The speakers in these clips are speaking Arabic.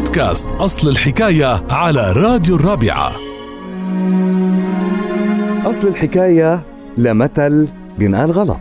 بودكاست أصل الحكاية على راديو الرابعة. أصل الحكاية لمثل بينقال غلط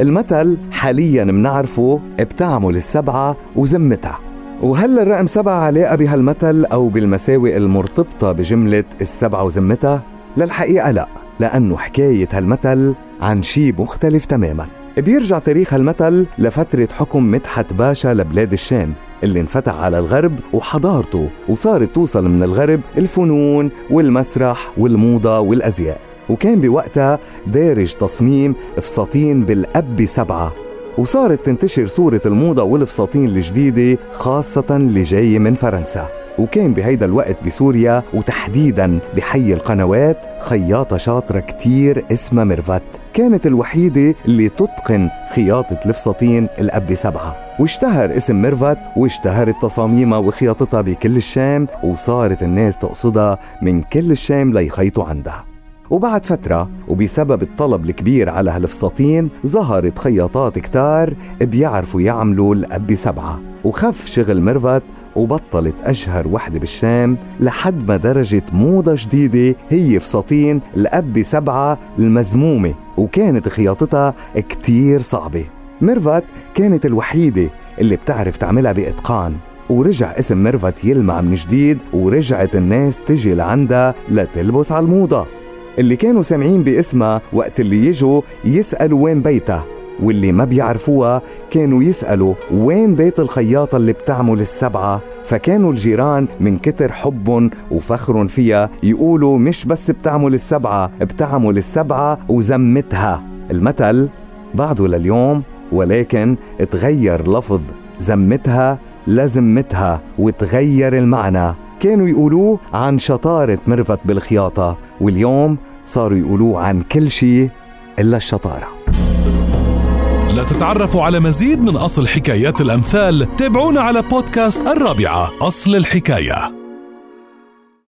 المثل حاليا منعرفه بتعمل السبعة وزمتها. وهل الرقم سبعة علاقة بهالمثل أو بالمساوئ المرتبطة بجملة السبعة وزمتها؟ للحقيقة لا لأنه حكاية هالمثل عن شي مختلف تماما. بيرجع تاريخ هالمثل لفترة حكم مدحت باشا لبلاد الشام اللي انفتح على الغرب وحضارته وصارت توصل من الغرب الفنون والمسرح والموضة والأزياء. وكان بوقتها دارج تصميم فساتين بالأب سبعة. وصارت تنتشر صورة الموضة والفساتين الجديدة خاصة اللي جاية من فرنسا. وكان بهيدا الوقت بسوريا وتحديدا بحي القنوات خياطة شاطرة كتير اسمها ميرفت. كانت الوحيدة اللي تتقن خياطة الفساتين الأب سبعة. واشتهر اسم ميرفت واشتهرت تصاميمها وخياطتها بكل الشام وصارت الناس تقصدها من كل الشام ليخيطوا عندها. وبعد فترة وبسبب الطلب الكبير على هالفساتين ظهرت خياطات كتار بيعرفوا يعملوا الأب سبعة وخف شغل ميرفت وبطلت أشهر وحدة بالشام لحد ما درجت موضة جديدة هي فساتين الأب سبعة المزمومة وكانت خياطتها كتير صعبة. ميرفت كانت الوحيدة اللي بتعرف تعملها بإتقان. ورجع اسم ميرفت يلمع من جديد ورجعت الناس تجي لعندها لتلبس على الموضة. اللي كانوا سامعين باسمها وقت اللي يجوا يسألوا وين بيتها واللي ما بيعرفوها كانوا يسألوا وين بيت الخياطة اللي بتعمل السبعة. فكانوا الجيران من كتر حبهم وفخرهم فيها يقولوا مش بس بتعمل السبعة بتعمل السبعة وزمتها. المثل بعده لليوم ولكن تغير لفظ زمتها لزمتها وتغير المعنى. كانوا يقولوه عن شطارة مرفت بالخياطة واليوم صاروا يقولوه عن كل شيء إلا الشطارة. لتتعرفوا على مزيد من أصل حكايات الأمثال تابعونا على بودكاست الرابعة أصل الحكاية.